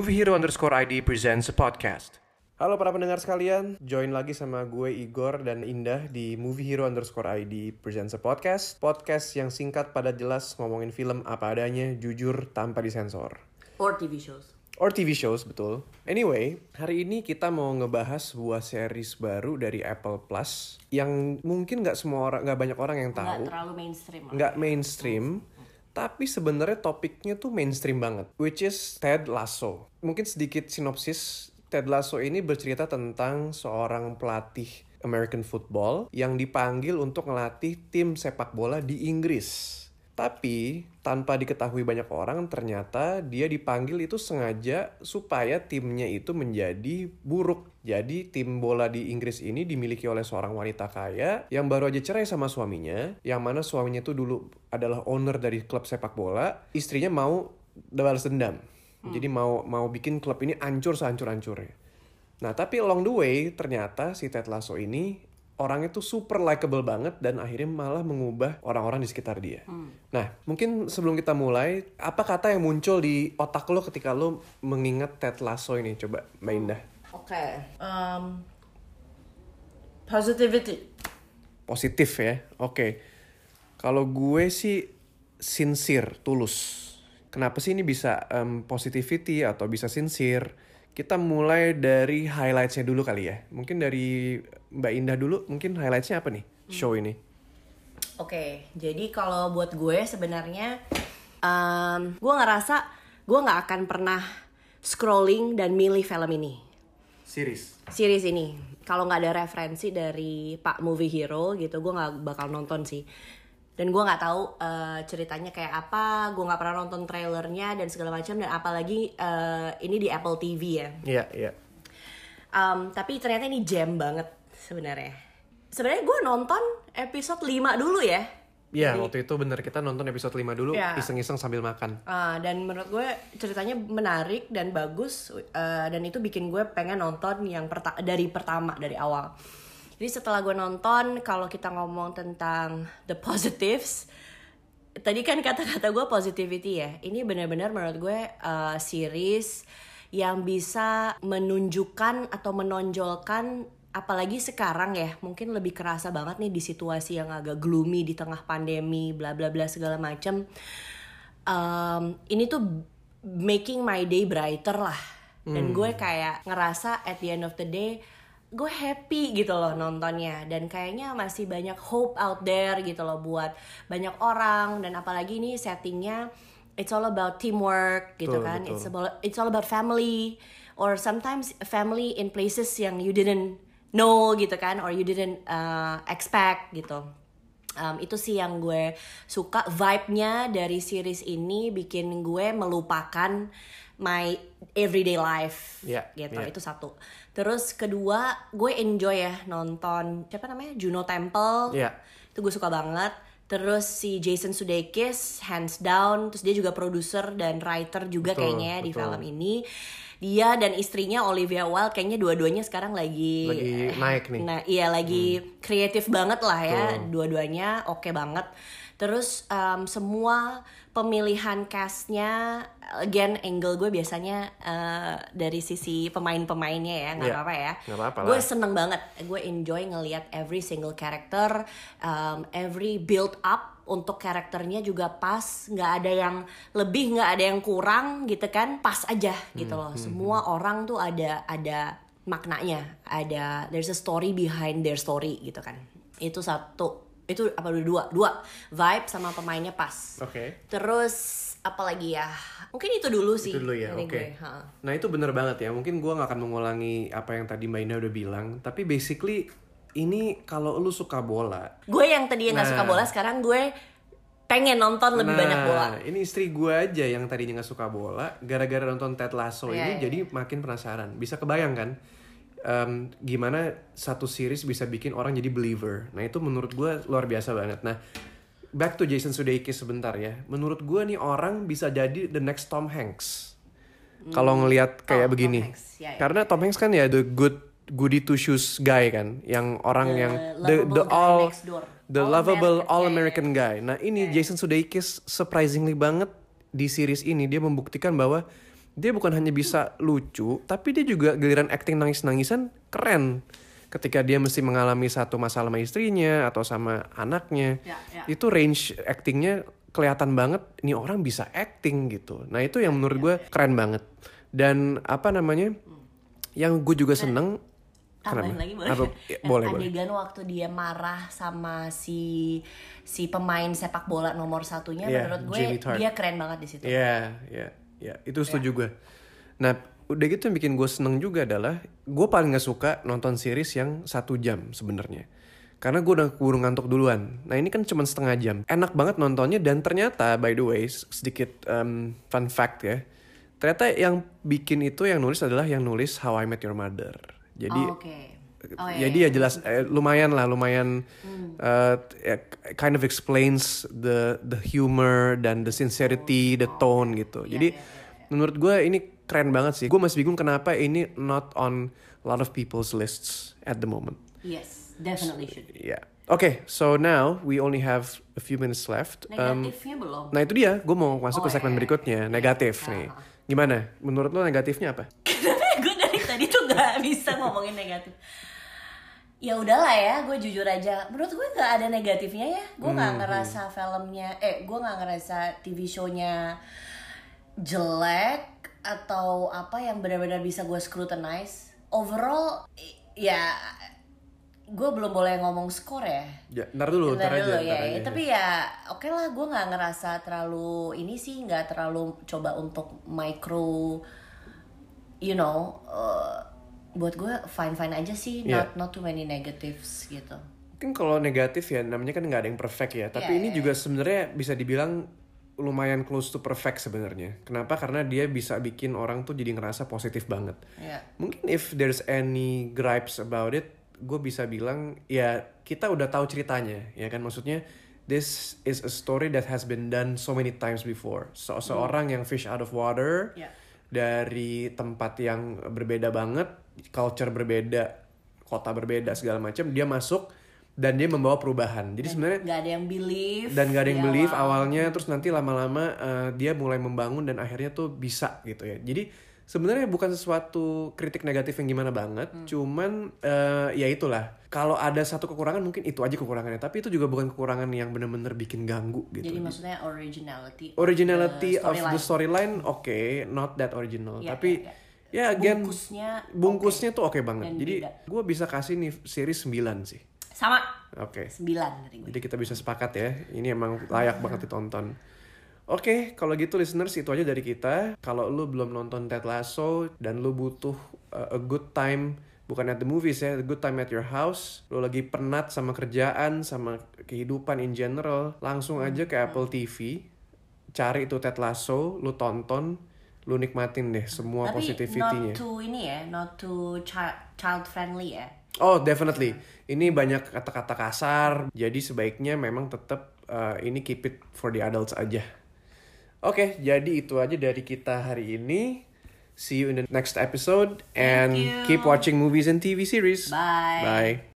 Movie Hero underscore ID presents a podcast. Halo para pendengar sekalian, join lagi sama gue Igor dan Indah di Movie Hero underscore ID presents a podcast. Podcast yang singkat pada jelas ngomongin film apa adanya, jujur tanpa disensor. Or TV shows. Or TV shows, betul. Anyway, hari ini kita mau ngebahas sebuah series baru dari Apple Plus yang mungkin nggak semua orang, nggak banyak orang yang Nggak tahu. terlalu mainstream. nggak mainstream tapi sebenarnya topiknya tuh mainstream banget which is Ted Lasso. Mungkin sedikit sinopsis Ted Lasso ini bercerita tentang seorang pelatih American football yang dipanggil untuk ngelatih tim sepak bola di Inggris tapi tanpa diketahui banyak orang ternyata dia dipanggil itu sengaja supaya timnya itu menjadi buruk. Jadi tim bola di Inggris ini dimiliki oleh seorang wanita kaya yang baru aja cerai sama suaminya, yang mana suaminya itu dulu adalah owner dari klub sepak bola, istrinya mau balas dendam. Jadi mau mau bikin klub ini hancur sehancur-hancurnya. Nah, tapi along the way ternyata si Ted Lasso ini orangnya tuh super likable banget dan akhirnya malah mengubah orang-orang di sekitar dia. Nah, mungkin sebelum kita mulai, apa kata yang muncul di otak lo ketika lo mengingat Ted Lasso ini? Coba Mbak Indah. Oke. Um, positivity. Positif ya, oke. Kalau gue sih sincere, tulus. Kenapa sih ini bisa em, positivity atau bisa sincere? Kita mulai dari highlightsnya dulu kali ya. Mungkin dari Mbak Indah dulu, mungkin highlightsnya apa nih show ini? Oke, jadi kalau buat gue sebenarnya, um, gue ngerasa gue nggak akan pernah scrolling dan milih film ini, Series. series ini. Kalau nggak ada referensi dari Pak Movie Hero gitu, gue nggak bakal nonton sih. Dan gue nggak tahu eh, ceritanya kayak apa, gue nggak pernah nonton trailernya dan segala macam. Dan apalagi eh, ini di Apple TV ya. Iya, iya. Um, tapi ternyata ini jam banget sebenarnya. Sebenarnya gue nonton episode 5 dulu ya. Iya, waktu itu bener kita nonton episode 5 dulu, Iya. iseng-iseng sambil makan. Ah, dan menurut gue ceritanya menarik dan bagus eh, dan itu bikin gue pengen nonton yang perta- dari pertama dari awal. Jadi setelah gue nonton kalau kita ngomong tentang the positives tadi kan kata-kata gue positivity ya. Ini benar-benar menurut gue eh, series yang bisa menunjukkan atau menonjolkan apalagi sekarang ya mungkin lebih kerasa banget nih di situasi yang agak gloomy di tengah pandemi bla bla bla segala macem. Um, ini tuh making my day brighter lah. Dan gue kayak ngerasa at the end of the day gue happy gitu loh nontonnya. Dan kayaknya masih banyak hope out there gitu loh buat banyak orang. Dan apalagi ini settingnya it's all about teamwork gitu Betul, kan. betul. it's about it's all about family. Or sometimes family in places yang you didn't know gitu kan. Or you didn't uh, expect gitu Um, itu sih yang gue suka. Vibe-nya dari series ini bikin gue melupakan my everyday life. Iya, gitu iya. itu satu. Terus kedua gue enjoy ya nonton siapa namanya? Juno Temple. Iya. itu gue suka banget terus si Jason Sudeikis hands down terus dia juga produser dan writer juga Betul, kayaknya di betul. film ini dia dan istrinya Olivia Wilde kayaknya dua-duanya sekarang lagi Lagi naik nih. Nah, iya lagi kreatif banget lah ya, dua-duanya oke banget. Terus um, semua pemilihan castnya, again angle gue biasanya uh, dari sisi pemain-pemainnya ya, nggak Iya, apa-apa ya. nggak apa-apa Gue seneng banget, gue enjoy ngelihat every single character, um, every build up untuk karakternya juga pas, nggak ada yang lebih, nggak ada yang kurang gitu kan, pas aja gitu Hmm, loh. Semua orang tuh ada ada maknanya, ada there's a story behind their story gitu kan. Itu satu, itu apa dua, dua vibe sama pemainnya pas. Oke. Terus apa lagi ya? Mungkin itu dulu sih. Itu dulu ya, oke. gue, ha. Nah itu bener banget ya. Mungkin gua nggak akan mengulangi apa yang tadi Mbak Indah udah bilang. Tapi basically ini kalau lu suka bola, Gue yang tadi nggak suka Nah. bola, sekarang gue pengen nonton lebih nah, banyak bola. ini istri gue aja yang tadinya nggak suka bola, gara-gara nonton Ted Lasso Iya, ini iya, jadi makin penasaran. Bisa kebayang kan? Em, gimana satu series bisa bikin orang jadi believer. Nah itu menurut gue luar biasa banget. Nah back to Jason Sudeikis sebentar ya. Menurut gue nih orang bisa jadi the next Tom Hanks. Kalau ngelihat kayak Oh, Tom begini. Hanks, ya, ya. Karena Tom Hanks kan ya the good goody two shoes guy kan, yang orang The yang guy next door. the All lovable American, all ya, ya, American guy. Nah ini Jason Sudeikis surprisingly banget di series ini dia membuktikan bahwa dia bukan hanya bisa lucu, tapi dia juga giliran acting nangis-nangisan keren. Ketika dia mesti mengalami satu masalah sama istrinya atau sama anaknya, Ya, ya. itu range actingnya kelihatan banget. Ini orang bisa acting gitu. Nah itu yang menurut gue keren banget. Dan apa namanya? Yang gue juga seneng. tambahin lagi boleh Apa? nggak? Ya, boleh, boleh. adegan waktu dia marah sama si si pemain sepak bola nomor satunya Iya, menurut gue dia keren banget di situ Iya, iya, iya. Itu setuju gue. Nah, udah gitu yang bikin gue seneng juga adalah gue paling gak suka nonton series yang satu jam sebenarnya. Karena gue udah keburu ngantuk duluan. Nah ini kan cuma setengah jam. Enak banget nontonnya dan ternyata by the way sedikit um, fun fact ya. Ternyata yang bikin itu yang nulis adalah yang nulis How I Met Your Mother. Jadi oh, oke oh, iya, jadi iya. ya jelas eh, lumayan lah lumayan uh, ya, kind of explains the the humor dan the sincerity the tone gitu. Jadi menurut gue ini keren banget sih. Gue masih bingung kenapa ini not on a lot of people's lists at the moment. Yes definitely should ya oke so now we only have a few minutes left. Um, negatifnya belum? nah itu dia. Gue mau masuk Oh, ke segmen iya, iya, berikutnya. Negatif nih. Gimana? Menurut lo negatifnya apa nggak bisa ngomongin negatif. Ya udahlah ya gue jujur aja. Menurut gue nggak ada negatifnya ya. Gue nggak ngerasa filmnya eh gue nggak ngerasa TV show-nya jelek atau apa yang benar-benar bisa gue scrutinize. Overall ya gue belum boleh ngomong skor ya. Ya ntar dulu ntar, Bentar aja, dulu ntar ya, aja. ya. tapi ya oke lah gue nggak ngerasa terlalu ini sih nggak terlalu coba untuk micro you know uh, buat gue fine fine aja sih Iya. not not too many negatives gitu Mungkin kalau negatif ya namanya kan nggak ada yang perfect ya. Tapi Iya, ini iya, juga sebenarnya bisa dibilang lumayan close to perfect sebenarnya. Kenapa? Karena dia bisa bikin orang tuh jadi ngerasa positif banget. ya Mungkin if there's any gripes about it, gue bisa bilang ya kita udah tahu ceritanya, ya kan maksudnya this is a story that has been done so many times before. So seorang yang fish out of water Ya. Dari tempat yang berbeda banget, culture berbeda, kota berbeda segala macam, dia masuk dan dia membawa perubahan. Jadi sebenarnya nggak ada yang believe dan gak ada yang di believe awal. awalnya terus nanti lama-lama eh, dia mulai membangun dan akhirnya tuh bisa gitu ya jadi sebenarnya bukan sesuatu kritik negatif yang gimana banget Hmm. cuman eh, ya itulah. Kalau ada satu kekurangan mungkin itu aja kekurangannya. Tapi itu juga bukan kekurangan yang bener-bener bikin ganggu gitu jadi maksudnya originality originality the of the storyline. oke not that original. Ya, tapi ya, ya again bungkusnya bungkusnya tuh oke banget. Dan jadi gue bisa kasih nih series 9 sih. Sama. Oke. Sembilan dari gue jadi kita bisa sepakat ya, ini emang layak banget ditonton. Oke, kalau gitu listeners itu aja dari kita. Kalau lu belum nonton Ted Lasso dan lu butuh uh, a good time bukan at the movies ya, a good time at your house. Lu lagi penat sama kerjaan, sama kehidupan in general, langsung aja ke Apple TV. Cari itu Ted Lasso, lu tonton, lu nikmatin deh semua tapi positivity-nya. not too ini ya not too child child friendly ya Oh, definitely. Ini banyak kata-kata kasar, jadi sebaiknya memang tetap uh, ini keep it for the adults aja. Oke, jadi itu aja dari kita hari ini. See you in the next episode and keep watching movies and TV series. Bye. Bye.